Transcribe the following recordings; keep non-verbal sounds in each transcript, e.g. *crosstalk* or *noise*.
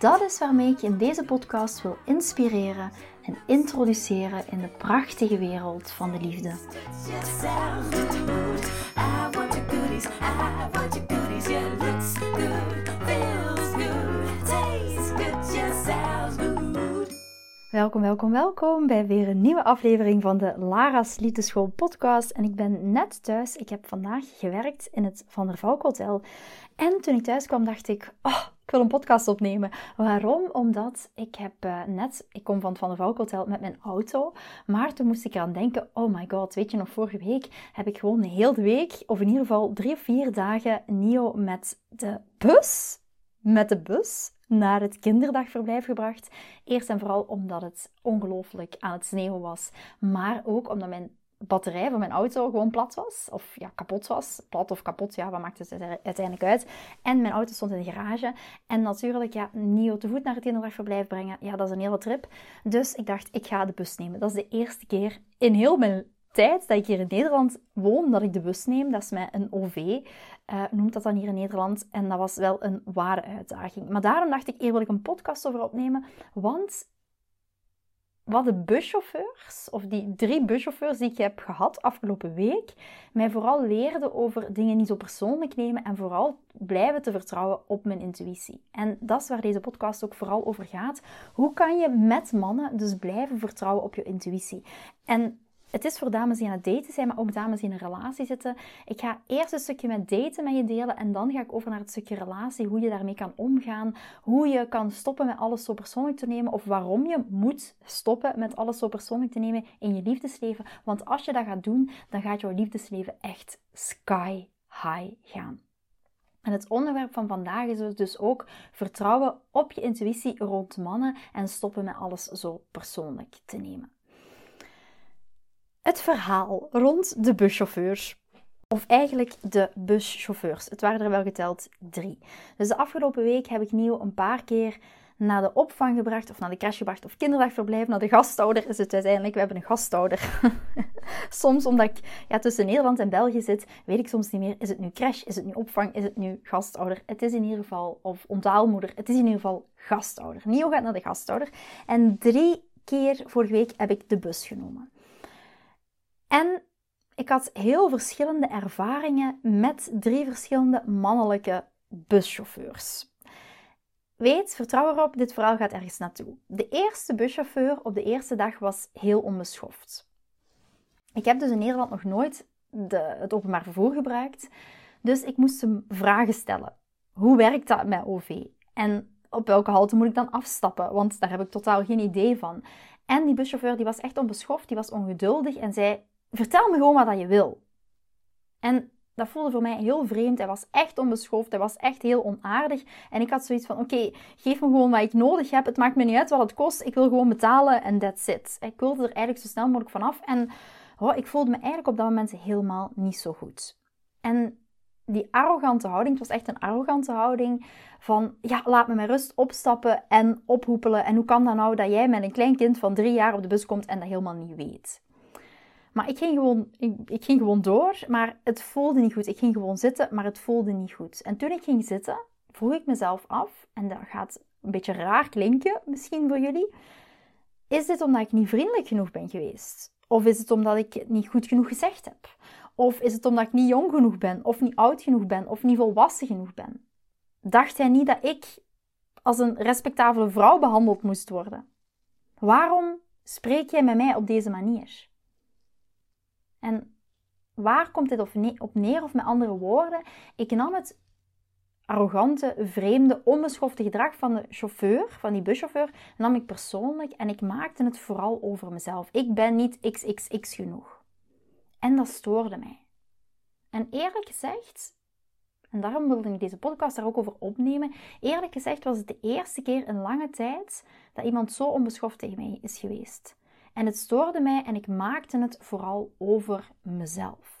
Dat is waarmee ik je in deze podcast wil inspireren en introduceren in de prachtige wereld van de liefde. Welkom, welkom, welkom bij weer een nieuwe aflevering van de Lara's Liefdeschool podcast. En ik ben net thuis. Ik heb vandaag gewerkt in het Van der Valk Hotel. En toen ik thuis kwam, dacht ik, oh, ik wil een podcast opnemen. Waarom? Omdat ik heb uh, net, ik kom van het Van der Valk Hotel met mijn auto. Maar toen moest ik eraan denken, oh my god, weet je nog, vorige week heb ik gewoon heel de week, of in ieder geval drie of vier dagen, Nio met de bus, met de bus naar het kinderdagverblijf gebracht. Eerst en vooral omdat het ongelooflijk aan het sneeuwen was. Maar ook omdat mijn batterij van mijn auto gewoon plat was. Of ja, kapot was. Plat of kapot, ja, wat maakt het uiteindelijk uit. En mijn auto stond in de garage. En natuurlijk, ja, Nio te voet naar het kinderdagverblijf brengen. Ja, dat is een hele trip. Dus ik dacht, ik ga de bus nemen. Dat is de eerste keer in heel mijn tijd dat ik hier in Nederland woon, dat ik de bus neem. Dat is mij een OV, eh, noemt dat dan hier in Nederland. En dat was wel een ware uitdaging. Maar daarom dacht ik, hier wil ik een podcast over opnemen. Want wat de buschauffeurs, of die drie buschauffeurs die ik heb gehad afgelopen week, mij vooral leerden over dingen niet zo persoonlijk nemen en vooral blijven te vertrouwen op mijn intuïtie. En dat is waar deze podcast ook vooral over gaat. Hoe kan je met mannen dus blijven vertrouwen op je intuïtie? En het is voor dames die aan het daten zijn, maar ook dames die in een relatie zitten. Ik ga eerst een stukje met daten met je delen en dan ga ik over naar het stukje relatie, hoe je daarmee kan omgaan, hoe je kan stoppen met alles zo persoonlijk te nemen of waarom je moet stoppen met alles zo persoonlijk te nemen in je liefdesleven. Want als je dat gaat doen, dan gaat jouw liefdesleven echt sky high gaan. En het onderwerp van vandaag is dus ook vertrouwen op je intuïtie rond mannen en stoppen met alles zo persoonlijk te nemen het verhaal rond de buschauffeurs. Of eigenlijk de buschauffeurs. Het waren er wel geteld drie. Dus de afgelopen week heb ik Nieuw een paar keer naar de opvang gebracht, of naar de crash gebracht, of kinderdagverblijf, naar de gastouder is het uiteindelijk. We hebben een gastouder. *laughs* soms, omdat ik ja, tussen Nederland en België zit, weet ik soms niet meer, is het nu crash, is het nu opvang, is het nu gastouder? Het is in ieder geval, of onthaalmoeder, het is in ieder geval gastouder. Nio gaat naar de gastouder. En drie keer vorige week heb ik de bus genomen. En ik had heel verschillende ervaringen met drie verschillende mannelijke buschauffeurs. Weet, vertrouw erop, dit verhaal gaat ergens naartoe. De eerste buschauffeur op de eerste dag was heel onbeschoft. Ik heb dus in Nederland nog nooit de, het openbaar vervoer gebruikt. Dus ik moest hem vragen stellen. Hoe werkt dat met OV? En op welke halte moet ik dan afstappen? Want daar heb ik totaal geen idee van. En die buschauffeur die was echt onbeschoft, die was ongeduldig en zei: vertel me gewoon wat je wil. En dat voelde voor mij heel vreemd. Hij was echt onbeschoft. Hij was echt heel onaardig. En ik had zoiets van: oké, geef me gewoon wat ik nodig heb. Het maakt me niet uit wat het kost. Ik wil gewoon betalen en that's it. Ik wilde er eigenlijk zo snel mogelijk vanaf. En oh, ik voelde me eigenlijk op dat moment helemaal niet zo goed. En die arrogante houding, het was echt een arrogante houding van, ja, laat me met rust opstappen en ophoepelen. En hoe kan dat nou dat jij met een klein kind van drie jaar op de bus komt en dat helemaal niet weet? Maar ik ging, gewoon, ik, ging gewoon door, maar het voelde niet goed. Ik ging gewoon zitten, maar het voelde niet goed. En toen ik ging zitten, vroeg ik mezelf af, en dat gaat een beetje raar klinken misschien voor jullie. Is dit omdat ik niet vriendelijk genoeg ben geweest? Of is het omdat ik het niet goed genoeg gezegd heb? Of is het omdat ik niet jong genoeg ben, of niet oud genoeg ben, of niet volwassen genoeg ben? Dacht hij niet dat ik als een respectabele vrouw behandeld moest worden? Waarom spreek jij met mij op deze manier? En waar komt dit op neer? Of met andere woorden, ik nam het arrogante, vreemde, onbeschofte gedrag van de chauffeur, van die buschauffeur, nam ik persoonlijk en ik maakte het vooral over mezelf. Ik ben niet XXX genoeg. En dat stoorde mij. En eerlijk gezegd, En daarom wilde ik deze podcast daar ook over opnemen. Eerlijk gezegd was het de eerste keer in lange tijd dat iemand zo onbeschoft tegen mij is geweest. En het stoorde mij en ik maakte het vooral over mezelf.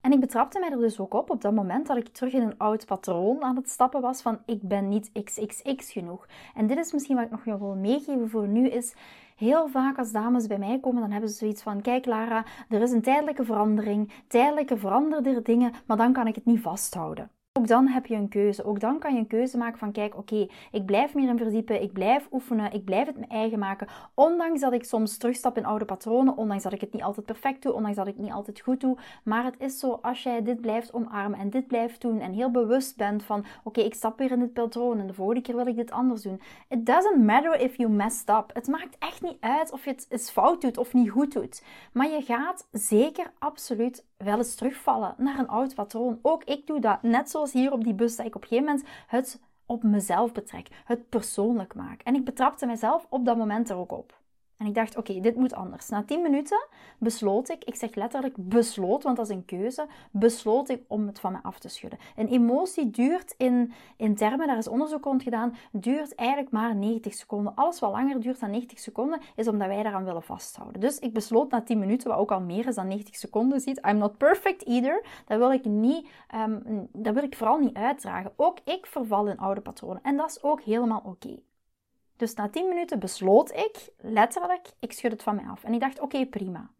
En ik betrapte mij er dus ook op op dat moment dat ik terug in een oud patroon aan het stappen was van ik ben niet XXX genoeg. En dit is misschien wat ik nog wil meegeven voor nu is, heel vaak als dames bij mij komen, dan hebben ze zoiets van kijk Lara, er is een tijdelijke verandering, tijdelijke veranderde dingen, maar dan kan ik het niet vasthouden. Ook dan heb je een keuze. Ook dan kan je een keuze maken van kijk, oké, ik blijf meer in verdiepen, ik blijf oefenen, ik blijf het mijn eigen maken. Ondanks dat ik soms terugstap in oude patronen, ondanks dat ik het niet altijd perfect doe, ondanks dat ik het niet altijd goed doe. Maar het is zo, als jij dit blijft omarmen en dit blijft doen en heel bewust bent van oké, ik stap weer in dit patroon en de volgende keer wil ik dit anders doen. It doesn't matter if you messed up. Het maakt echt niet uit of je het eens fout doet of niet goed doet. Maar je gaat zeker absoluut wel eens terugvallen naar een oud patroon. Ook ik doe dat. Net zoals hier op die bus, dat ik op een gegeven moment het op mezelf betrek, het persoonlijk maak. En ik betrapte mezelf op dat moment er ook op. En ik dacht, oké, dit moet anders. Na 10 minuten besloot ik, ik zeg letterlijk besloot, want dat is een keuze, besloot ik om het van me af te schudden. Een emotie duurt in, in termen, daar is onderzoek rond gedaan, duurt eigenlijk maar 90 seconden. Alles wat langer duurt dan 90 seconden, is omdat wij daaraan willen vasthouden. Dus ik besloot na 10 minuten, wat ook al meer is dan 90 seconden ziet, I'm not perfect either. Dat wil ik niet, um, dat wil ik vooral niet uitdragen. Ook ik verval in oude patronen. En dat is ook helemaal oké. Dus na 10 minuten besloot ik, letterlijk, ik schud het van mij af. En ik dacht, oké, prima.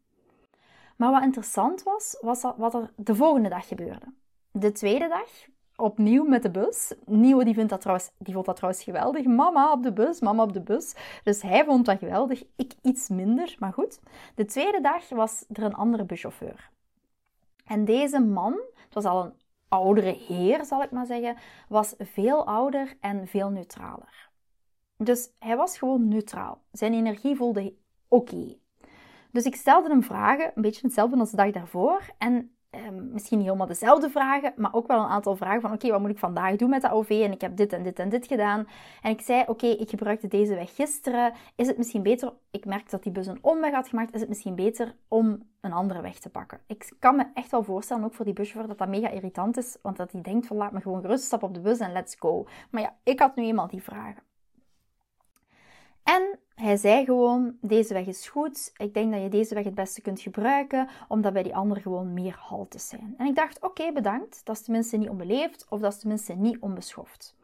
Maar wat interessant was, was wat er de volgende dag gebeurde. De tweede dag, opnieuw met de bus. Nieuwe die, vindt dat trouwens, die vond dat trouwens geweldig. Mama op de bus, mama op de bus. Dus hij vond dat geweldig, ik iets minder, maar goed. De tweede dag was er een andere buschauffeur. En deze man, het was al een oudere heer, zal ik maar zeggen, was veel ouder en veel neutraler. Dus hij was gewoon neutraal. Zijn energie voelde oké. Dus ik stelde hem vragen, een beetje hetzelfde als de dag daarvoor. En ehm, misschien niet helemaal dezelfde vragen, maar ook wel een aantal vragen van oké, wat moet ik vandaag doen met de OV? En ik heb dit en dit en dit gedaan. En ik zei oké, ik gebruikte deze weg gisteren. Is het misschien beter, ik merk dat die bus een omweg had gemaakt, is het misschien beter om een andere weg te pakken? Ik kan me echt wel voorstellen, ook voor die buschauffeur, dat dat mega irritant is. Want dat hij denkt van laat me gewoon gerust stappen op de bus en let's go. Maar ja, ik had nu eenmaal die vragen. En hij zei gewoon: Deze weg is goed. Ik denk dat je deze weg het beste kunt gebruiken, omdat bij die andere gewoon meer haltes zijn. En ik dacht: Oké, bedankt. Dat is tenminste niet onbeleefd, of dat is tenminste niet onbeschoft.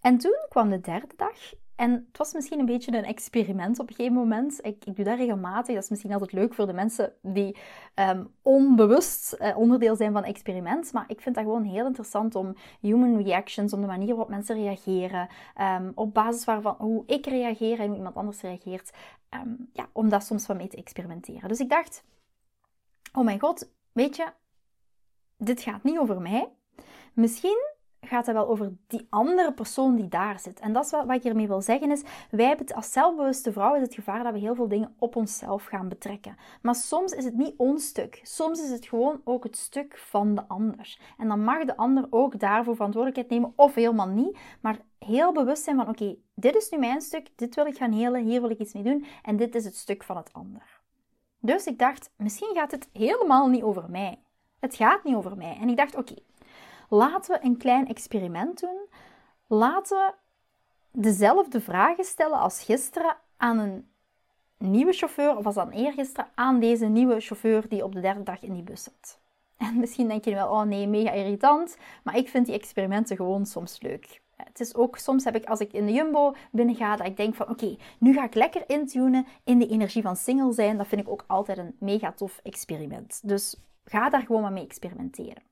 En toen kwam de derde dag en het was misschien een beetje een experiment op een gegeven moment. Ik, ik doe dat regelmatig. Dat is misschien altijd leuk voor de mensen die um, onbewust uh, onderdeel zijn van experiment. Maar ik vind dat gewoon heel interessant om human reactions, om de manier waarop mensen reageren, um, op basis waarvan hoe ik reageer en hoe iemand anders reageert, um, ja, om dat soms van mee te experimenteren. Dus ik dacht, oh mijn god, weet je, dit gaat niet over mij. Misschien gaat het wel over die andere persoon die daar zit. En dat is wat, wat ik hiermee wil zeggen is, wij hebben als zelfbewuste vrouw is het gevaar dat we heel veel dingen op onszelf gaan betrekken. Maar soms is het niet ons stuk. Soms is het gewoon ook het stuk van de ander. En dan mag de ander ook daarvoor verantwoordelijkheid nemen of helemaal niet. Maar heel bewust zijn van, oké, dit is nu mijn stuk, dit wil ik gaan helen, hier wil ik iets mee doen en dit is het stuk van het ander. Dus ik dacht, misschien gaat het helemaal niet over mij. Het gaat niet over mij. En ik dacht, oké, Laten we een klein experiment doen. Laten we dezelfde vragen stellen als gisteren aan een nieuwe chauffeur, of als dan eergisteren aan deze nieuwe chauffeur die op de derde dag in die bus zat. En misschien denk je wel, oh nee, mega irritant, maar ik vind die experimenten gewoon soms leuk. Het is ook, soms heb ik als ik in de Jumbo binnen ga, dat ik denk van oké, nu ga ik lekker intunen in de energie van single zijn. Dat vind ik ook altijd een mega tof experiment. Dus ga daar gewoon maar mee experimenteren.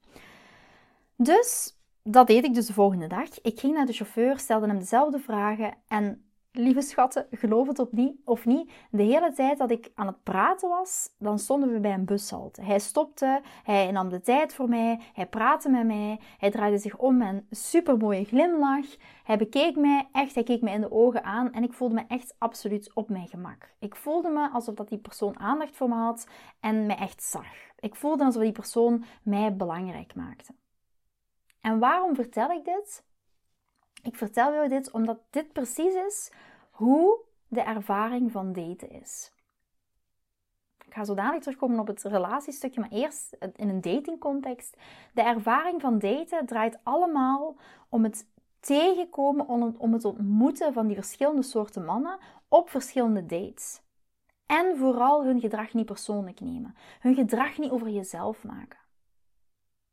Dus dat deed ik dus de volgende dag. Ik ging naar de chauffeur, stelde hem dezelfde vragen en lieve schatten, geloof het of niet, de hele tijd dat ik aan het praten was, dan stonden we bij een bushalte. Hij stopte, hij nam de tijd voor mij, hij praatte met mij, hij draaide zich om met een supermooie glimlach. Hij bekeek mij echt, hij keek me in de ogen aan en ik voelde me echt absoluut op mijn gemak. Ik voelde me alsof dat die persoon aandacht voor me had en mij echt zag. Ik voelde alsof die persoon mij belangrijk maakte. En waarom vertel ik dit? Ik vertel jou dit omdat dit precies is hoe de ervaring van daten is. ik ga zo dadelijk terugkomen op het relatiestukje, maar eerst in een datingcontext. De ervaring van daten draait allemaal om het tegenkomen, om het ontmoeten van die verschillende soorten mannen op verschillende dates. En vooral hun gedrag niet persoonlijk nemen. Hun gedrag niet over jezelf maken.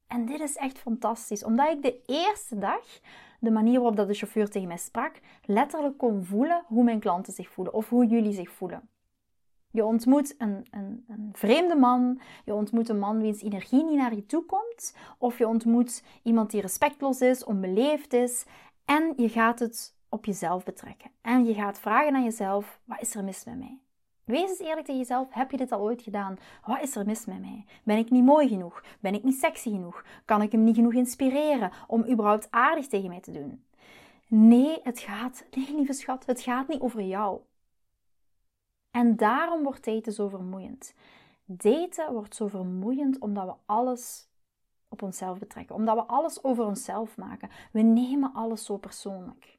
En dit is echt fantastisch, omdat ik de eerste dag, de manier waarop dat de chauffeur tegen mij sprak, letterlijk kon voelen hoe mijn klanten zich voelen of hoe jullie zich voelen. Je ontmoet een, een, een, vreemde man, je ontmoet een man wiens energie niet naar je toe komt, of je ontmoet iemand die respectloos is, onbeleefd is, en je gaat het op jezelf betrekken. En je gaat vragen aan jezelf: wat is er mis met mij? Wees eens eerlijk tegen jezelf. Heb je dit al ooit gedaan? Wat is er mis met mij? Ben ik niet mooi genoeg? Ben ik niet sexy genoeg? Kan ik hem niet genoeg inspireren om überhaupt aardig tegen mij te doen? Nee, het gaat, nee lieve schat, het gaat niet over jou. En daarom wordt daten zo vermoeiend. Daten wordt zo vermoeiend omdat we alles op onszelf betrekken, omdat we alles over onszelf maken. We nemen alles zo persoonlijk.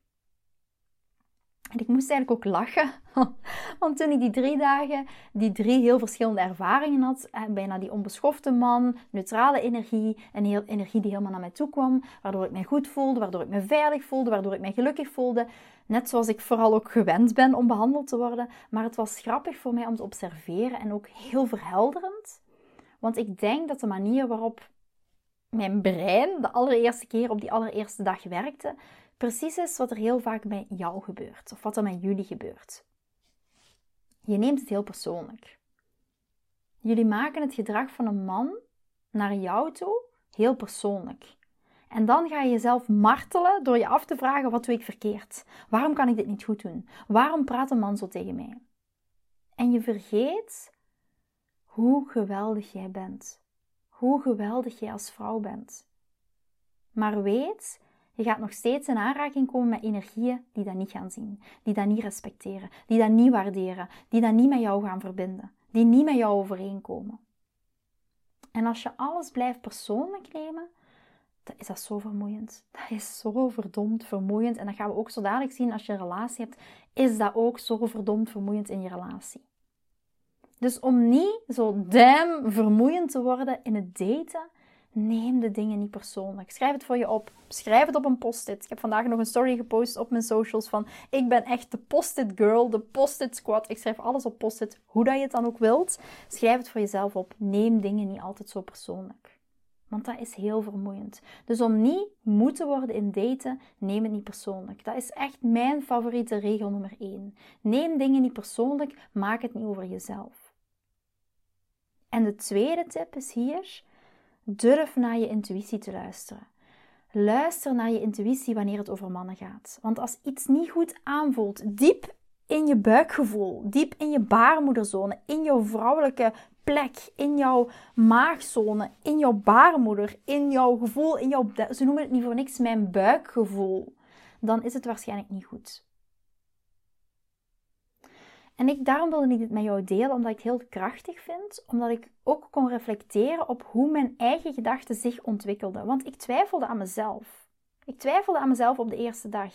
En ik moest eigenlijk ook lachen, *laughs* want toen ik die drie dagen, die drie heel verschillende ervaringen had, bijna die onbeschofte man, neutrale energie, en heel, energie die helemaal naar mij toe kwam, waardoor ik mij goed voelde, waardoor ik me veilig voelde, waardoor ik mij gelukkig voelde, net zoals ik vooral ook gewend ben om behandeld te worden. Maar het was grappig voor mij om te observeren en ook heel verhelderend, want ik denk dat de manier waarop mijn brein de allereerste keer op die allereerste dag werkte, precies is wat er heel vaak bij jou gebeurt, of wat er met jullie gebeurt. Je neemt het heel persoonlijk. Jullie maken het gedrag van een man naar jou toe heel persoonlijk. En dan ga je jezelf martelen door je af te vragen: wat doe ik verkeerd? Waarom kan ik dit niet goed doen? Waarom praat een man zo tegen mij? En je vergeet hoe geweldig jij bent. Hoe geweldig jij als vrouw bent. Maar weet je gaat nog steeds in aanraking komen met energieën die dat niet gaan zien, die dat niet respecteren, die dat niet waarderen, die dat niet met jou gaan verbinden, die niet met jou overeenkomen. En als je alles blijft persoonlijk nemen, dan is dat zo vermoeiend. Dat is zo verdomd vermoeiend. En dat gaan we ook zo dadelijk zien als je een relatie hebt, is dat ook zo verdomd vermoeiend in je relatie. Dus om niet zo damn vermoeiend te worden in het daten, Neem de dingen niet persoonlijk. Schrijf het voor je op. Schrijf het op een post-it. Ik heb vandaag nog een story gepost op mijn socials van ik ben echt de post-it girl, de post-it squad. Ik schrijf alles op post-it, hoe dat je het dan ook wilt. Schrijf het voor jezelf op. Neem dingen niet altijd zo persoonlijk. Want dat is heel vermoeiend. Dus om niet moe te worden in daten, neem het niet persoonlijk. Dat is echt mijn favoriete regel nummer 1. Neem dingen niet persoonlijk, maak het niet over jezelf. En de tweede tip is hier Durf naar je intuïtie te luisteren. Luister naar je intuïtie wanneer het over mannen gaat. Want als iets niet goed aanvoelt, diep in je buikgevoel, diep in je baarmoederzone, in jouw vrouwelijke plek, in jouw maagzone, in jouw baarmoeder, in jouw gevoel, in jouw, ze noemen het niet voor niks mijn buikgevoel, dan is het waarschijnlijk niet goed. En ik, daarom wilde ik dit met jou delen, omdat ik het heel krachtig vind. Omdat ik ook kon reflecteren op hoe mijn eigen gedachten zich ontwikkelden. Want ik twijfelde aan mezelf. Ik twijfelde aan mezelf op de eerste dag.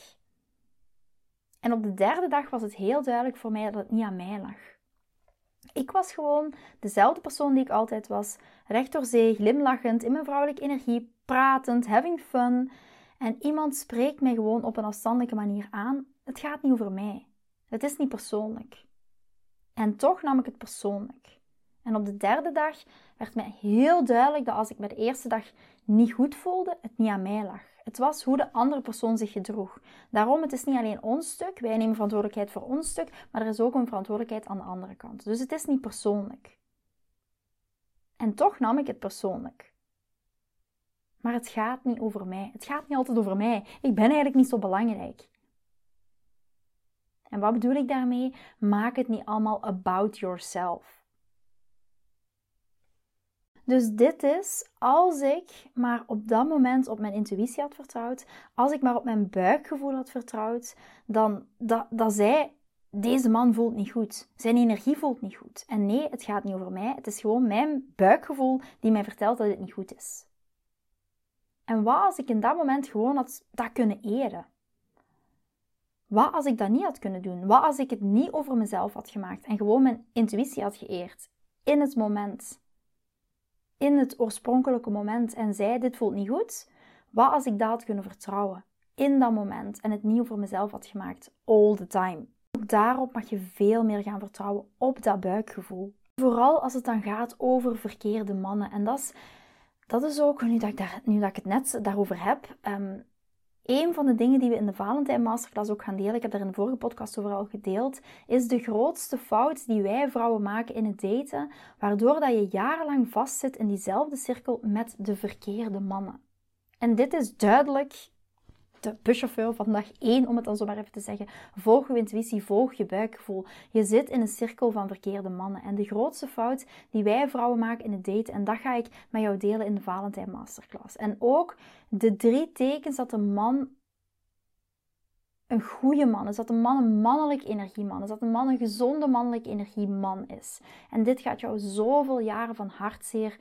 En op de derde dag was het heel duidelijk voor mij dat het niet aan mij lag. Ik was gewoon dezelfde persoon die ik altijd was. Recht door zee, glimlachend, in mijn vrouwelijke energie, pratend, having fun. En iemand spreekt mij gewoon op een afstandelijke manier aan. Het gaat niet over mij. Het is niet persoonlijk. En toch nam ik het persoonlijk. En op de derde dag werd mij heel duidelijk dat als ik me de eerste dag niet goed voelde, het niet aan mij lag. Het was hoe de andere persoon zich gedroeg. Daarom, het is niet alleen ons stuk, wij nemen verantwoordelijkheid voor ons stuk, maar er is ook een verantwoordelijkheid aan de andere kant. Dus het is niet persoonlijk. En toch nam ik het persoonlijk. Maar het gaat niet over mij. Het gaat niet altijd over mij. Ik ben eigenlijk niet zo belangrijk. En wat bedoel ik daarmee? Maak het niet allemaal about yourself. Dus dit is als ik maar op dat moment op mijn intuïtie had vertrouwd, als ik maar op mijn buikgevoel had vertrouwd, dan dat, dat deze man voelt niet goed. Zijn energie voelt niet goed. En nee, het gaat niet over mij. Het is gewoon mijn buikgevoel die mij vertelt dat het niet goed is. En wat als ik in dat moment gewoon had dat kunnen eren? Wat als ik dat niet had kunnen doen? Wat als ik het niet over mezelf had gemaakt en gewoon mijn intuïtie had geëerd? in het moment. In het oorspronkelijke moment en zei: Dit voelt niet goed. Wat als ik dat had kunnen vertrouwen? In dat moment en het nieuw voor mezelf had gemaakt. All the time. Ook daarop mag je veel meer gaan vertrouwen op dat buikgevoel. Vooral als het dan gaat over verkeerde mannen. En dat is, dat is ook, nu dat, ik daar, nu dat ik het net daarover heb, um, een van de dingen die we in de Valentijn Masterclass ook gaan delen, ik heb daar in de vorige podcast over al gedeeld, is de grootste fout die wij vrouwen maken in het daten, waardoor dat je jarenlang vastzit in diezelfde cirkel met de verkeerde mannen. En dit is duidelijk de buschauffeur van dag 1, om het dan zo maar even te zeggen. Volg je intuïtie, volg je buikgevoel. Je zit in een cirkel van verkeerde mannen. En de grootste fout die wij vrouwen maken in het daten, en dat ga ik met jou delen in de Valentijn Masterclass. En ook de drie tekens dat een man een goede man is, dat een man een mannelijk energieman is, dat een man een gezonde mannelijk energieman is. En dit gaat jou zoveel jaren van hartzeer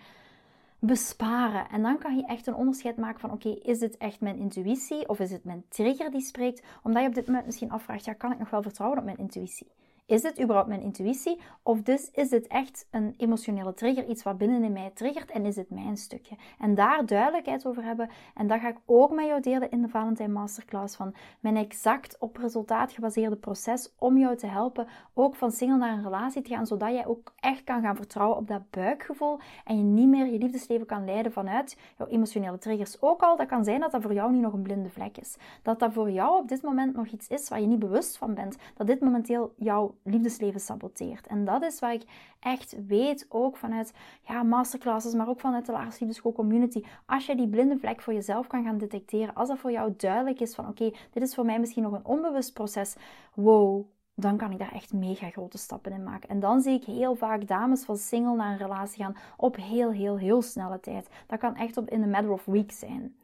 besparen. En dan kan je echt een onderscheid maken van oké, is dit echt mijn intuïtie of is het mijn trigger die spreekt? Omdat je op dit moment misschien afvraagt, ja, kan ik nog wel vertrouwen op mijn intuïtie? Is dit überhaupt mijn intuïtie? Of dus is dit echt een emotionele trigger, iets wat binnen in mij triggert en is het mijn stukje? En daar duidelijkheid over hebben. En dat ga ik ook met jou delen in de Valentijn Masterclass van mijn exact op resultaat gebaseerde proces om jou te helpen ook van single naar een relatie te gaan, zodat jij ook echt kan gaan vertrouwen op dat buikgevoel en je niet meer je liefdesleven kan leiden vanuit jouw emotionele triggers. Ook al, dat kan zijn dat dat voor jou nu nog een blinde vlek is. Dat dat voor jou op dit moment nog iets is waar je niet bewust van bent. Dat dit momenteel jouw liefdesleven saboteert. En dat is wat ik echt weet, ook vanuit ja, masterclasses, maar ook vanuit de Laars Liefdeschool community. Als je die blinde vlek voor jezelf kan gaan detecteren, als dat voor jou duidelijk is van oké, dit is voor mij misschien nog een onbewust proces, wow, dan kan ik daar echt mega grote stappen in maken. En dan zie ik heel vaak dames van single naar een relatie gaan op heel, heel, heel snelle tijd. Dat kan echt op in a matter of weeks zijn.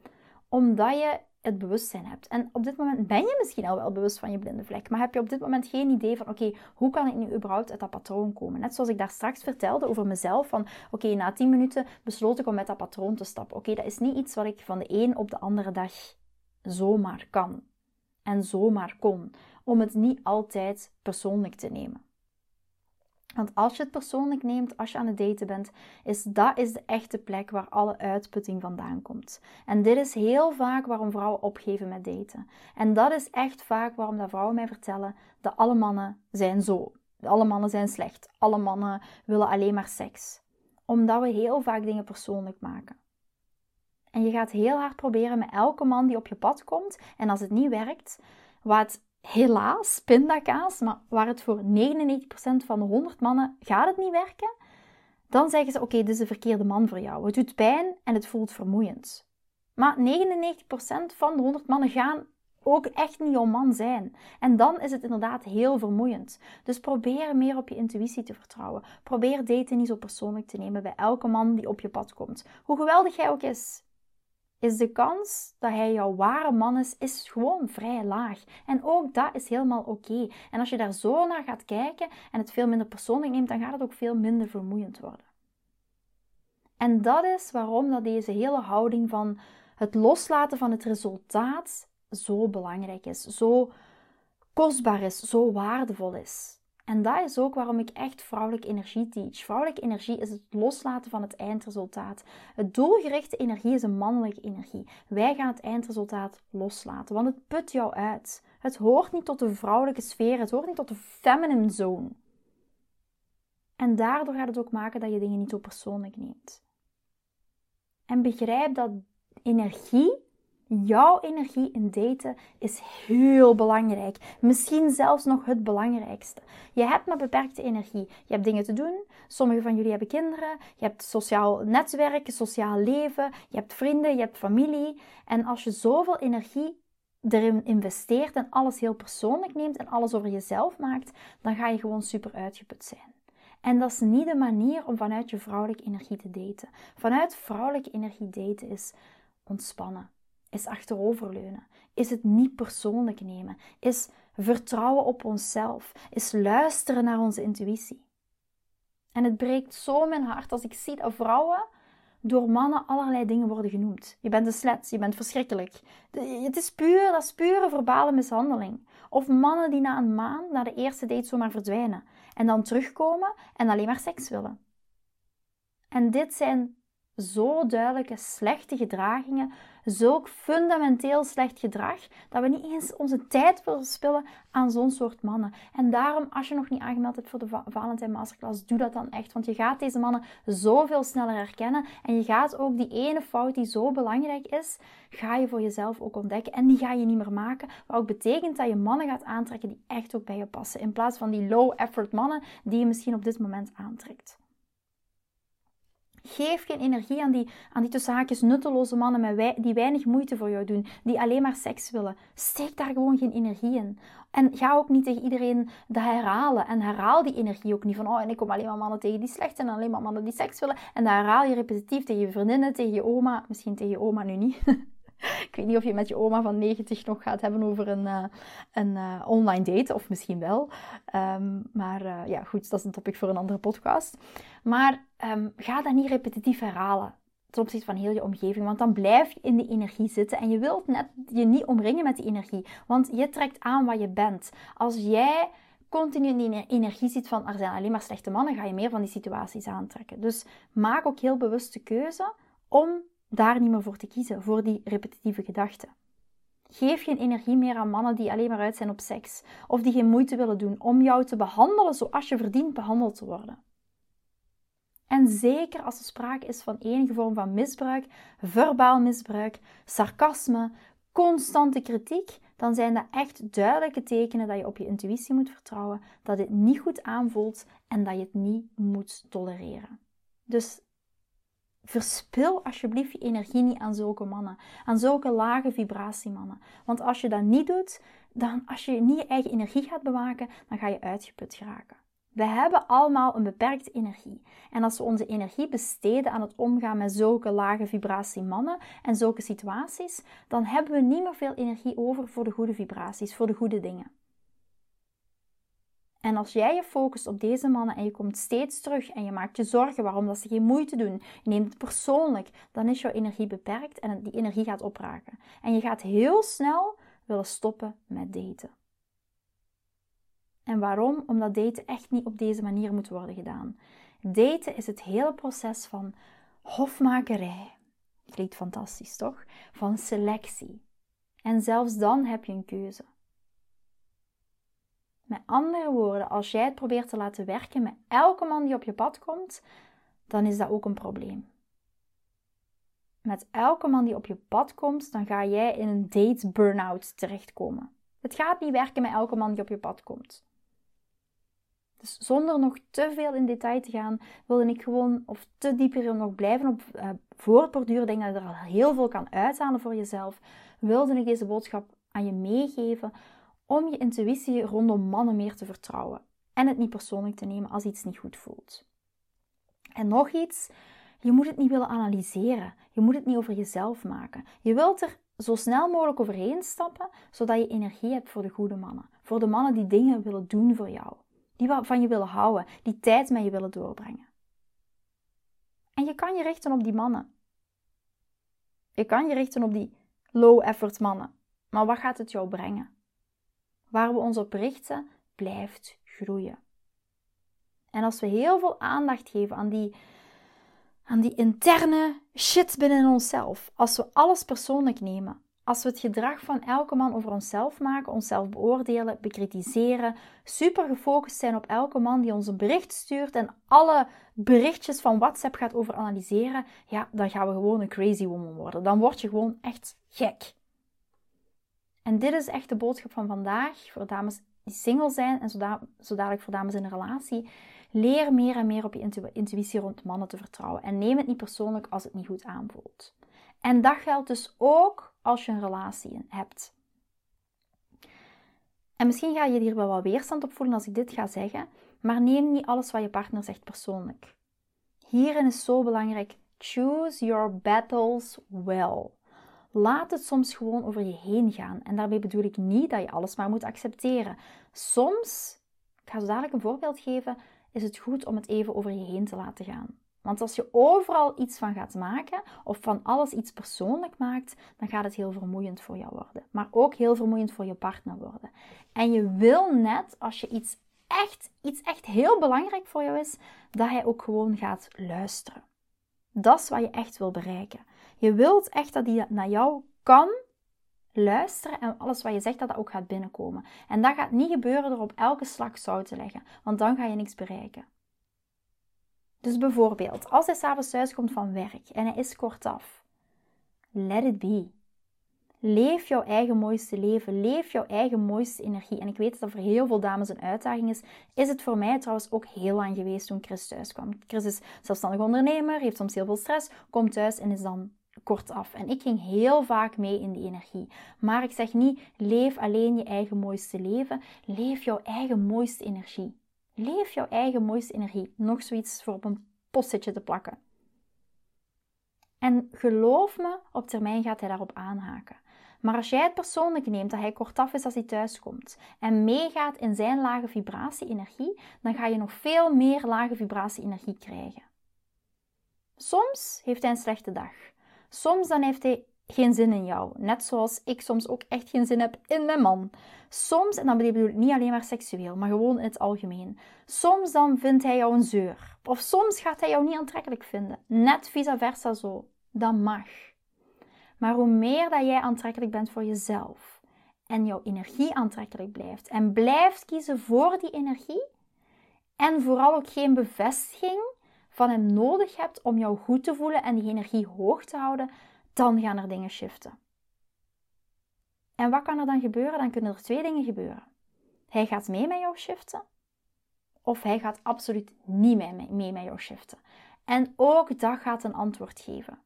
Omdat je het bewustzijn hebt. En op dit moment ben je misschien al wel bewust van je blinde vlek, maar heb je op dit moment geen idee van, oké, hoe kan ik nu überhaupt uit dat patroon komen? Net zoals ik daar straks vertelde over mezelf, van, oké, na 10 minuten besloot ik om met dat patroon te stappen. Oké, dat is niet iets wat ik van de een op de andere dag zomaar kan en zomaar kon, om het niet altijd persoonlijk te nemen. Want als je het persoonlijk neemt, als je aan het daten bent, is dat is de echte plek waar alle uitputting vandaan komt. En dit is heel vaak waarom vrouwen opgeven met daten. En dat is echt vaak waarom dat vrouwen mij vertellen dat alle mannen zijn zo. Alle mannen zijn slecht. Alle mannen willen alleen maar seks. Omdat we heel vaak dingen persoonlijk maken. En je gaat heel hard proberen met elke man die op je pad komt. En als het niet werkt, wat helaas pindakaas, maar waar het voor 99% van de 100 mannen gaat het niet werken, dan zeggen ze: Oké, dit is de verkeerde man voor jou. Het doet pijn en het voelt vermoeiend. Maar 99% van de 100 mannen gaan ook echt niet jouw man zijn. En dan is het inderdaad heel vermoeiend. Dus probeer meer op je intuïtie te vertrouwen. Probeer daten niet zo persoonlijk te nemen bij elke man die op je pad komt. Hoe geweldig hij ook is is de kans dat hij jouw ware man is, is gewoon vrij laag. En ook dat is helemaal oké. En als je daar zo naar gaat kijken en het veel minder persoonlijk neemt, dan gaat het ook veel minder vermoeiend worden. En dat is waarom dat deze hele houding van het loslaten van het resultaat zo belangrijk is, zo kostbaar is, zo waardevol is. En dat is ook waarom ik echt vrouwelijke energie teach. Vrouwelijke energie is het loslaten van het eindresultaat. Het doelgerichte energie is een mannelijke energie. Wij gaan het eindresultaat loslaten, want het put jou uit. Het hoort niet tot de vrouwelijke sfeer, het hoort niet tot de feminine zone. En daardoor gaat het ook maken dat je dingen niet zo persoonlijk neemt. En begrijp dat energie Jouw energie in daten is heel belangrijk. Misschien zelfs nog het belangrijkste. Je hebt maar beperkte energie. Je hebt dingen te doen. Sommigen van jullie hebben kinderen. Je hebt sociaal netwerk, sociaal leven. Je hebt vrienden, je hebt familie. En als je zoveel energie erin investeert en alles heel persoonlijk neemt en alles over jezelf maakt, dan ga je gewoon super uitgeput zijn. En dat is niet de manier om vanuit je vrouwelijke energie te daten. Vanuit vrouwelijke energie daten is ontspannen is achteroverleunen, is het niet persoonlijk nemen, is vertrouwen op onszelf, is luisteren naar onze intuïtie. En het breekt zo mijn hart als ik zie dat vrouwen door mannen allerlei dingen worden genoemd. Je bent een slet, je bent verschrikkelijk. Het is puur, dat is pure verbale mishandeling. Of mannen die na een maand, na de eerste date zomaar verdwijnen. En dan terugkomen en alleen maar seks willen. En dit zijn zo duidelijke slechte gedragingen, zulk fundamenteel slecht gedrag, dat we niet eens onze tijd verspillen aan zo'n soort mannen. En daarom, als je nog niet aangemeld hebt voor de Valentijn Masterclass, doe dat dan echt. Want je gaat deze mannen zoveel sneller herkennen en je gaat ook die ene fout die zo belangrijk is, ga je voor jezelf ook ontdekken en die ga je niet meer maken. Wat ook betekent dat je mannen gaat aantrekken die echt ook bij je passen, in plaats van die low effort mannen die je misschien op dit moment aantrekt. Geef geen energie aan die, aan die tussen haakjes nutteloze mannen met die weinig moeite voor jou doen, die alleen maar seks willen. Steek daar gewoon geen energie in. En ga ook niet tegen iedereen dat herhalen. En herhaal die energie ook niet van, oh, en ik kom alleen maar mannen tegen die slecht zijn en alleen maar mannen die seks willen. En dan herhaal je repetitief tegen je vriendinnen, tegen je oma. Misschien tegen je oma nu niet. *laughs* Ik weet niet of je met je oma van 90 nog gaat hebben over een, uh, een uh, online date, of misschien wel. Um, maar uh, ja, goed, dat is een topic voor een andere podcast. Maar um, ga dat niet repetitief herhalen ten opzichte van heel je omgeving. Want dan blijf je in die energie zitten en je wilt net je niet omringen met die energie. Want je trekt aan wat je bent. Als jij continu in die energie zit van er zijn alleen maar slechte mannen, ga je meer van die situaties aantrekken. Dus maak ook heel bewust de keuze om daar niet meer voor te kiezen, voor die repetitieve gedachten. Geef geen energie meer aan mannen die alleen maar uit zijn op seks of die geen moeite willen doen om jou te behandelen zoals je verdient behandeld te worden. En zeker als er sprake is van enige vorm van misbruik, verbaal misbruik, sarcasme, constante kritiek, dan zijn dat echt duidelijke tekenen dat je op je intuïtie moet vertrouwen, dat dit niet goed aanvoelt en dat je het niet moet tolereren. Dus Verspil alsjeblieft je energie niet aan zulke mannen, aan zulke lage vibratiemannen. Want als je dat niet doet, dan als je niet je eigen energie gaat bewaken, dan ga je uitgeput geraken. We hebben allemaal een beperkte energie. En als we onze energie besteden aan het omgaan met zulke lage vibratiemannen en zulke situaties, dan hebben we niet meer veel energie over voor de goede vibraties, voor de goede dingen. En als jij je focust op deze mannen en je komt steeds terug en je maakt je zorgen waarom dat ze geen moeite doen, je neemt het persoonlijk, dan is jouw energie beperkt en die energie gaat opraken. En je gaat heel snel willen stoppen met daten. En waarom? Omdat daten echt niet op deze manier moet worden gedaan. Daten is het hele proces van hofmakerij. Klinkt fantastisch, toch? Van selectie. En zelfs dan heb je een keuze. Met andere woorden, als jij het probeert te laten werken met elke man die op je pad komt, dan is dat ook een probleem. Met elke man die op je pad komt, dan ga jij in een date burn-out terechtkomen. Het gaat niet werken met elke man die op je pad komt. Dus zonder nog te veel in detail te gaan, wilde ik gewoon, of te dieper nog blijven op uh, voortborduren. denk dat je er al heel veel kan uithalen voor jezelf. Wilde ik deze boodschap aan je meegeven om je intuïtie rondom mannen meer te vertrouwen en het niet persoonlijk te nemen als iets niet goed voelt. En nog iets, je moet het niet willen analyseren. Je moet het niet over jezelf maken. Je wilt er zo snel mogelijk overheen stappen, zodat je energie hebt voor de goede mannen. Voor de mannen die dingen willen doen voor jou. Die van je willen houden, die tijd met je willen doorbrengen. En je kan je richten op die mannen. Je kan je richten op die low effort mannen. Maar wat gaat het jou brengen? waar we ons op richten, blijft groeien. En als we heel veel aandacht geven aan die, aan die interne shit binnen onszelf, als we alles persoonlijk nemen, als we het gedrag van elke man over onszelf maken, onszelf beoordelen, bekritiseren, super gefocust zijn op elke man die ons een bericht stuurt en alle berichtjes van WhatsApp gaat over analyseren, ja, dan gaan we gewoon een crazy woman worden. Dan word je gewoon echt gek. En dit is echt de boodschap van vandaag voor dames die single zijn en zo dadelijk voor dames in een relatie. Leer meer en meer op je intuïtie rond mannen te vertrouwen. En neem het niet persoonlijk als het niet goed aanvoelt. En dat geldt dus ook als je een relatie hebt. En misschien ga je hier wel wat weerstand op voelen als ik dit ga zeggen, maar neem niet alles wat je partner zegt persoonlijk. Hierin is zo belangrijk: choose your battles well. Laat het soms gewoon over je heen gaan. En daarmee bedoel ik niet dat je alles maar moet accepteren. Soms, ik ga zo dadelijk een voorbeeld geven, is het goed om het even over je heen te laten gaan. Want als je overal iets van gaat maken of van alles iets persoonlijk maakt, dan gaat het heel vermoeiend voor jou worden. Maar ook heel vermoeiend voor je partner worden. En je wil net, als je iets echt, iets echt heel belangrijk voor jou is, dat hij ook gewoon gaat luisteren. Dat is wat je echt wil bereiken. Je wilt echt dat die naar jou kan luisteren en alles wat je zegt, dat dat ook gaat binnenkomen. En dat gaat niet gebeuren door op elke slag zout te leggen, want dan ga je niks bereiken. Dus bijvoorbeeld, als hij s'avonds thuis komt van werk en hij is kortaf, let it be. Leef jouw eigen mooiste leven. Leef jouw eigen mooiste energie. En ik weet dat dat voor heel veel dames een uitdaging is. Is het voor mij trouwens ook heel lang geweest toen Chris thuis kwam. Chris is zelfstandig ondernemer, heeft soms heel veel stress, komt thuis en is dan kortaf. En ik ging heel vaak mee in die energie. Maar ik zeg niet, leef alleen je eigen mooiste leven. Leef jouw eigen mooiste energie. Leef jouw eigen mooiste energie. Nog zoiets voor op een postetje te plakken. En geloof me, op termijn gaat hij daarop aanhaken. Maar als jij het persoonlijk neemt dat hij kortaf is als hij thuiskomt en meegaat in zijn lage vibratie-energie, dan ga je nog veel meer lage vibratie-energie krijgen. Soms heeft hij een slechte dag. Soms dan heeft hij geen zin in jou. Net zoals ik soms ook echt geen zin heb in mijn man. Soms, en dan bedoel ik niet alleen maar seksueel, maar gewoon in het algemeen. Soms dan vindt hij jou een zeur. Of soms gaat hij jou niet aantrekkelijk vinden. Net vice versa zo. Dat mag. Maar hoe meer dat jij aantrekkelijk bent voor jezelf en jouw energie aantrekkelijk blijft en blijft kiezen voor die energie en vooral ook geen bevestiging van hem nodig hebt om jou goed te voelen en die energie hoog te houden, dan gaan er dingen shiften. En wat kan er dan gebeuren? Dan kunnen er twee dingen gebeuren. Hij gaat mee met jou shiften, of hij gaat absoluut niet mee, met jou shiften. En ook dat gaat een antwoord geven.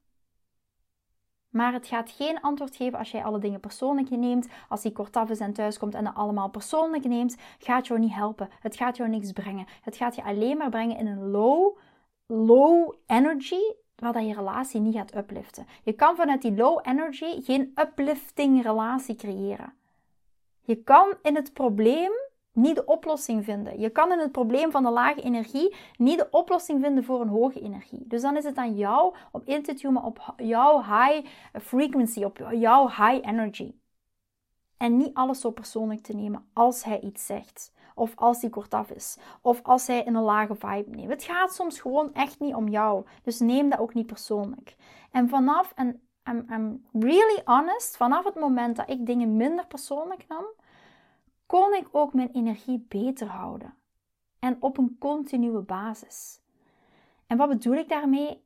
Maar het gaat geen antwoord geven als jij alle dingen persoonlijk neemt. Als hij kortaf is en thuiskomt en dat allemaal persoonlijk neemt, gaat jou niet helpen. Het gaat jou niks brengen. Het gaat je alleen maar brengen in een low, low energy, waar dat je relatie niet gaat upliften. Je kan vanuit die low energy geen uplifting relatie creëren. Je kan in het probleem niet de oplossing vinden. Je kan in het probleem van de lage energie niet de oplossing vinden voor een hoge energie. Dus dan is het aan jou om in te tunen op jouw high frequency, op jouw high energy. En niet alles zo persoonlijk te nemen als hij iets zegt. Of als hij kortaf is. Of als hij in een lage vibe neemt. Het gaat soms gewoon echt niet om jou. Dus neem dat ook niet persoonlijk. En vanaf, en I'm, I'm really honest, vanaf het moment dat ik dingen minder persoonlijk nam, kon ik ook mijn energie beter houden. En op een continue basis. En wat bedoel ik daarmee?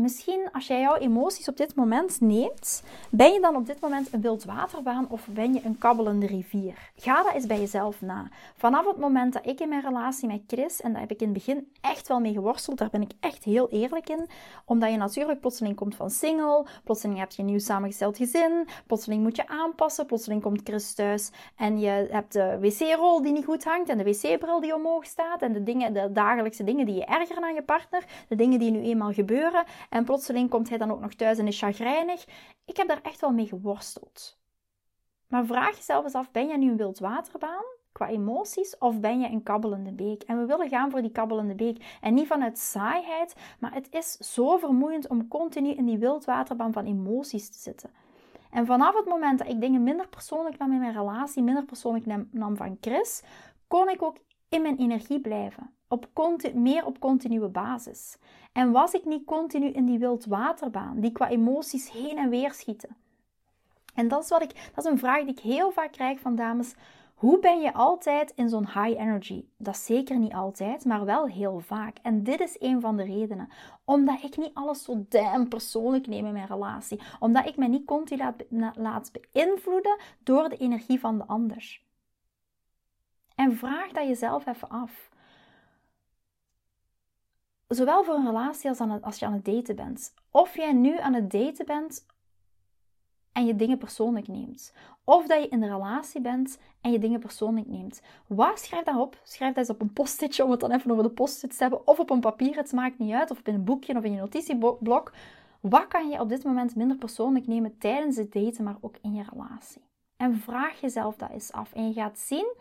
Misschien als jij jouw emoties op dit moment neemt, ben je dan op dit moment een wildwaterbaan of ben je een kabbelende rivier? Ga dat eens bij jezelf na. Vanaf het moment dat ik in mijn relatie met Chris, en daar heb ik in het begin echt wel mee geworsteld, daar ben ik echt heel eerlijk in, omdat je natuurlijk plotseling komt van single, plotseling heb je een nieuw samengesteld gezin, plotseling moet je aanpassen, plotseling komt Chris thuis en je hebt de wc-rol die niet goed hangt en de wc-bril die omhoog staat en de, dingen, de dagelijkse dingen die je ergeren aan je partner, de dingen die nu eenmaal gebeuren. En plotseling komt hij dan ook nog thuis en is chagrijnig. Ik heb daar echt wel mee geworsteld. Maar vraag jezelf eens af, ben jij nu een wildwaterbaan qua emoties of ben je een kabbelende beek? En we willen gaan voor die kabbelende beek. En niet vanuit saaiheid, maar het is zo vermoeiend om continu in die wildwaterbaan van emoties te zitten. En vanaf het moment dat ik dingen minder persoonlijk nam in mijn relatie, minder persoonlijk nam van Chris, kon ik ook in mijn energie blijven. Op meer op continue basis. En was ik niet continu in die wildwaterbaan, die qua emoties heen en weer schieten? En dat is, wat ik, dat is een vraag die ik heel vaak krijg van dames. Hoe ben je altijd in zo'n high energy? Dat zeker niet altijd, maar wel heel vaak. En dit is een van de redenen. Omdat ik niet alles zo damn persoonlijk neem in mijn relatie. Omdat ik me niet continu laat beïnvloeden door de energie van de ander. En vraag dat jezelf even af. Zowel voor een relatie als als je aan het daten bent. Of jij nu aan het daten bent en je dingen persoonlijk neemt. Of dat je in de relatie bent en je dingen persoonlijk neemt. Wat? Schrijf daarop. Schrijf dat eens op een post-itje om het dan even over de post-it te hebben. Of op een papier, het maakt niet uit. Of op een boekje of in je notitieblok. Wat kan je op dit moment minder persoonlijk nemen tijdens het daten, maar ook in je relatie? En vraag jezelf dat eens af. En je gaat zien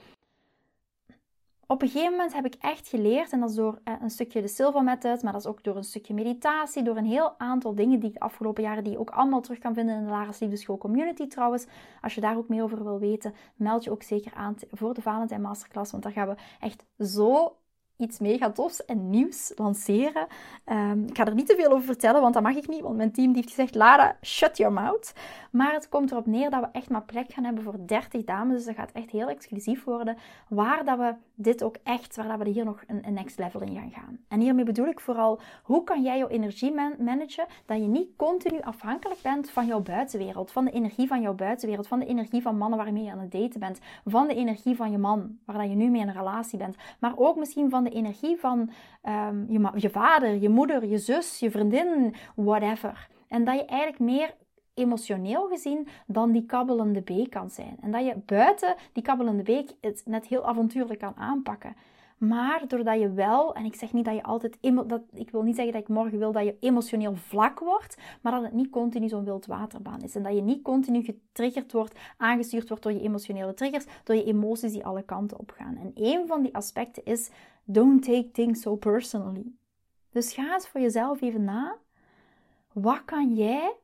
op een gegeven moment heb ik echt geleerd, en dat is door eh, een stukje de Silva Method, maar dat is ook door een stukje meditatie, door een heel aantal dingen die ik de afgelopen jaren, die je ook allemaal terug kan vinden in de Laris Liefdeschool Community trouwens. Als je daar ook meer over wil weten, meld je ook zeker aan voor de Valentijn Masterclass, want daar gaan we echt zo iets mega tofs en nieuws lanceren. Ehm, ik ga er niet te veel over vertellen, want dat mag ik niet. Want mijn team die heeft gezegd, Lara, shut your mouth. Maar het komt erop neer dat we echt maar plek gaan hebben voor 30 dames. Dus dat gaat echt heel exclusief worden. Waar dat we dit ook echt, waar we hier nog een, een next level in gaan gaan. En hiermee bedoel ik vooral, hoe kan jij jouw energie managen? Dat je niet continu afhankelijk bent van jouw buitenwereld. Van de energie van jouw buitenwereld. Van de energie van mannen waarmee je aan het daten bent. Van de energie van je man, waar je nu mee in een relatie bent. Maar ook misschien van de energie van um, je, je vader, je moeder, je zus, je vriendin, whatever. En dat je eigenlijk meer emotioneel gezien dan die kabbelende beek kan zijn. En dat je buiten die kabbelende beek het net heel avontuurlijk kan aanpakken. Maar doordat je wel, en ik zeg niet dat je altijd, dat, ik wil niet zeggen dat ik morgen wil dat je emotioneel vlak wordt, maar dat het niet continu zo'n wild waterbaan is. En dat je niet continu getriggerd wordt, aangestuurd wordt door je emotionele triggers, door je emoties die alle kanten op gaan. En een van die aspecten is, don't take things so personally. Dus ga eens voor jezelf even na. Wat kan jij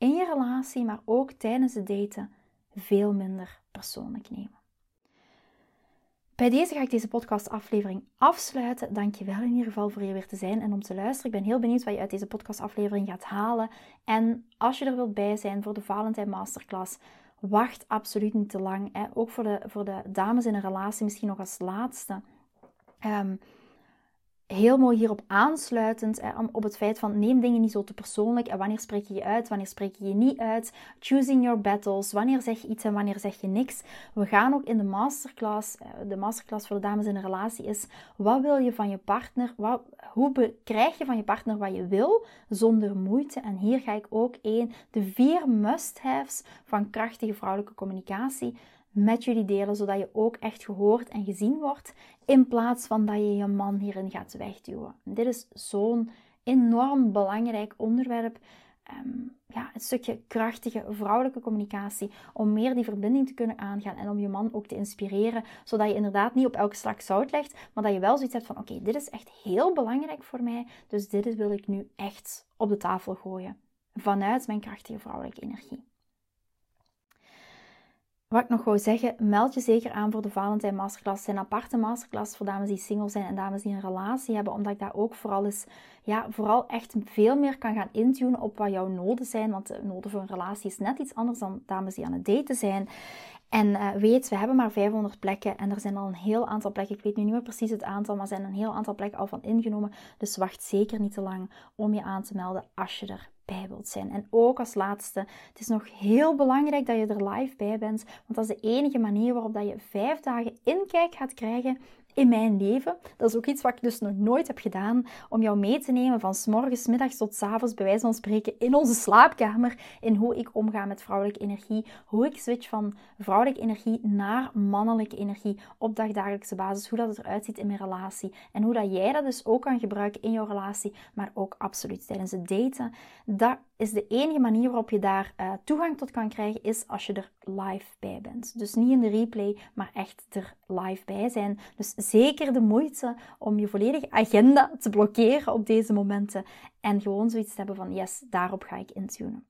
in je relatie, maar ook tijdens het daten, veel minder persoonlijk nemen? Bij deze ga ik deze podcastaflevering afsluiten. Dankjewel in ieder geval voor hier weer te zijn en om te luisteren. Ik ben heel benieuwd wat je uit deze podcastaflevering gaat halen. En als je er wilt bij zijn voor de Valentijn Masterclass, wacht absoluut niet te lang. Hè. Ook voor de, voor de dames in een relatie, misschien nog als laatste. Um, heel mooi hierop aansluitend, op het feit van neem dingen niet zo te persoonlijk. En wanneer spreek je je uit, wanneer spreek je je niet uit, choosing your battles, wanneer zeg je iets en wanneer zeg je niks. We gaan ook in de masterclass, eh, de masterclass voor de dames in een relatie is, wat wil je van je partner, wat, hoe krijg je van je partner wat je wil zonder moeite. En hier ga ik ook één, de vier must-haves van krachtige vrouwelijke communicatie met jullie delen, zodat je ook echt gehoord en gezien wordt, in plaats van dat je je man hierin gaat wegduwen. dit is zo'n enorm belangrijk onderwerp. Um, ja, een stukje krachtige vrouwelijke communicatie om meer die verbinding te kunnen aangaan en om je man ook te inspireren, zodat je inderdaad niet op elke slak zout legt, maar dat je wel zoiets hebt van oké, dit is echt heel belangrijk voor mij, dus dit wil ik nu echt op de tafel gooien vanuit mijn krachtige vrouwelijke energie. Wat ik nog wou zeggen, meld je zeker aan voor de Valentijn Masterclass. Het zijn aparte masterclass voor dames die single zijn en dames die een relatie hebben. Omdat ik daar ook vooral eens, ja, vooral echt veel meer kan gaan intunen op wat jouw noden zijn. Want de noden voor een relatie is net iets anders dan dames die aan het daten zijn. En uh, weet, we hebben maar 500 plekken en er zijn al een heel aantal plekken. Ik weet nu niet meer precies het aantal, maar er zijn een heel aantal plekken al van ingenomen. Dus wacht zeker niet te lang om je aan te melden als je er wilt zijn. En ook als laatste, het is nog heel belangrijk dat je er live bij bent, want dat is de enige manier waarop dat je vijf dagen inkijk gaat krijgen in mijn leven. Dat is ook iets wat ik dus nog nooit heb gedaan. Om jou mee te nemen van s morgens, middags tot avonds, bij wijze van spreken, in onze slaapkamer. In hoe ik omga met vrouwelijke energie. Hoe ik switch van vrouwelijke energie naar mannelijke energie op dagdagelijkse basis. Hoe dat eruit ziet in mijn relatie. En hoe dat jij dat dus ook kan gebruiken in jouw relatie. Maar ook absoluut tijdens het daten. Dat is de enige manier waarop je daar uh, toegang tot kan krijgen, is als je er live bij bent. Dus niet in de replay, maar echt er live bij zijn. Dus zeker de moeite om je volledige agenda te blokkeren op deze momenten en gewoon zoiets te hebben van yes, daarop ga ik intunen.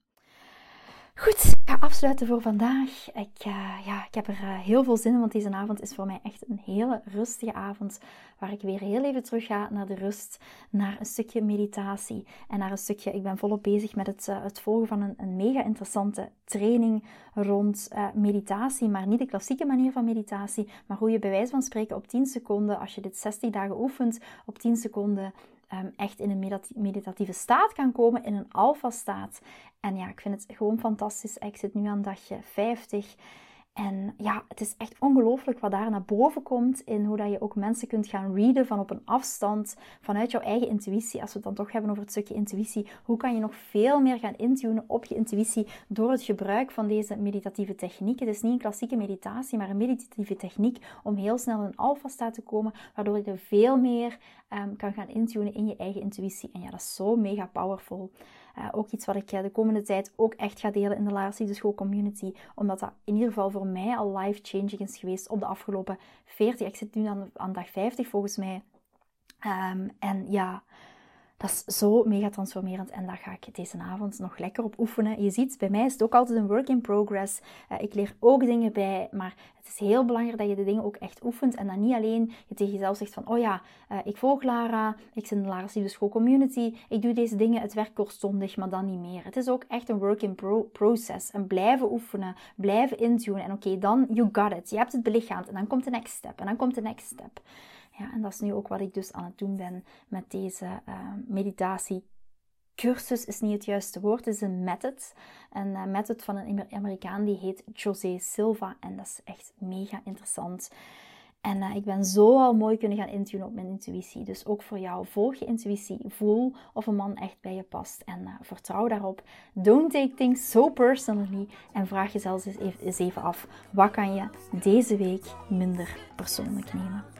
Goed, ik ga afsluiten voor vandaag. Ik, uh, ja, ik heb er uh, heel veel zin in, want deze avond is voor mij echt een hele rustige avond. Waar ik weer heel even terug ga naar de rust, naar een stukje meditatie en naar een stukje. Ik ben volop bezig met het, uh, het volgen van een, een, mega interessante training rond meditatie. Maar niet de klassieke manier van meditatie, maar hoe je bij wijze van spreken op 10 seconden, als je dit 60 dagen oefent, op 10 seconden Ehm, echt in een meditatieve staat kan komen, in een alfa-staat. En ja, ik vind het gewoon fantastisch. Ik zit nu aan dagje 50. En ja, het is echt ongelooflijk wat daar naar boven komt in hoe dat je ook mensen kunt gaan readen van op een afstand, vanuit jouw eigen intuïtie. Als we het dan toch hebben over het stukje intuïtie, hoe kan je nog veel meer gaan intunen op je intuïtie door het gebruik van deze meditatieve techniek? Het is niet een klassieke meditatie, maar een meditatieve techniek om heel snel in een alfa-staat te komen, waardoor je er veel meer um, kan gaan intunen in je eigen intuïtie. En ja, dat is zo mega powerful. Uh, ook iets wat ik uh, de komende tijd ook echt ga delen in de Laarsie de School Community. Omdat dat in ieder geval voor mij al life-changing is geweest op de afgelopen 40. Ik zit nu aan, dag 50 volgens mij. Um, en ja, Dat is zo mega transformerend en daar ga ik deze avond nog lekker op oefenen. Je ziet, bij mij is het ook altijd een work in progress. Uh, ik leer ook dingen bij, maar het is heel belangrijk dat je de dingen ook echt oefent. En dan niet alleen je tegen jezelf zegt van, oh ja, uh, ik volg Lara, ik zit in de Lara's Liefde School Community, ik doe deze dingen, het werkt kortstondig, maar dan niet meer. Het is ook echt een work in pro process. En blijven oefenen, blijven intunen. En oké, dan you got it. Je hebt het belichaamd en dan komt de next step en dan komt de next step. Ja, en dat is nu ook wat ik dus aan het doen ben met deze uh, meditatie. Cursus is niet het juiste woord, het is een method. Een uh, method van een Amerikaan die heet José Silva. En dat is echt mega interessant. En uh, ik ben zo al mooi kunnen gaan intunen op mijn intuïtie. Dus ook voor jou, volg je intuïtie. Voel of een man echt bij je past. En uh, vertrouw daarop. Don't take things so personally. En vraag jezelf eens even af. Wat kan je deze week minder persoonlijk nemen?